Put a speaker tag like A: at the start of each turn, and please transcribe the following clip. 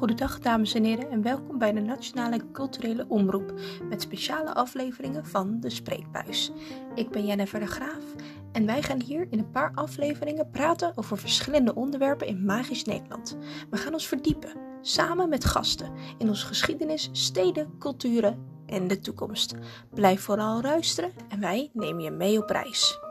A: Goedendag dames en heren en welkom bij de Nationale Culturele Omroep met speciale afleveringen van De Spreekbuis. Ik ben Jennifer de Graaf en wij gaan hier in een paar afleveringen praten over verschillende onderwerpen in Magisch Nederland. We gaan ons verdiepen, samen met gasten, in onze geschiedenis, steden, culturen en de toekomst. Blijf vooral luisteren en wij nemen je mee op reis.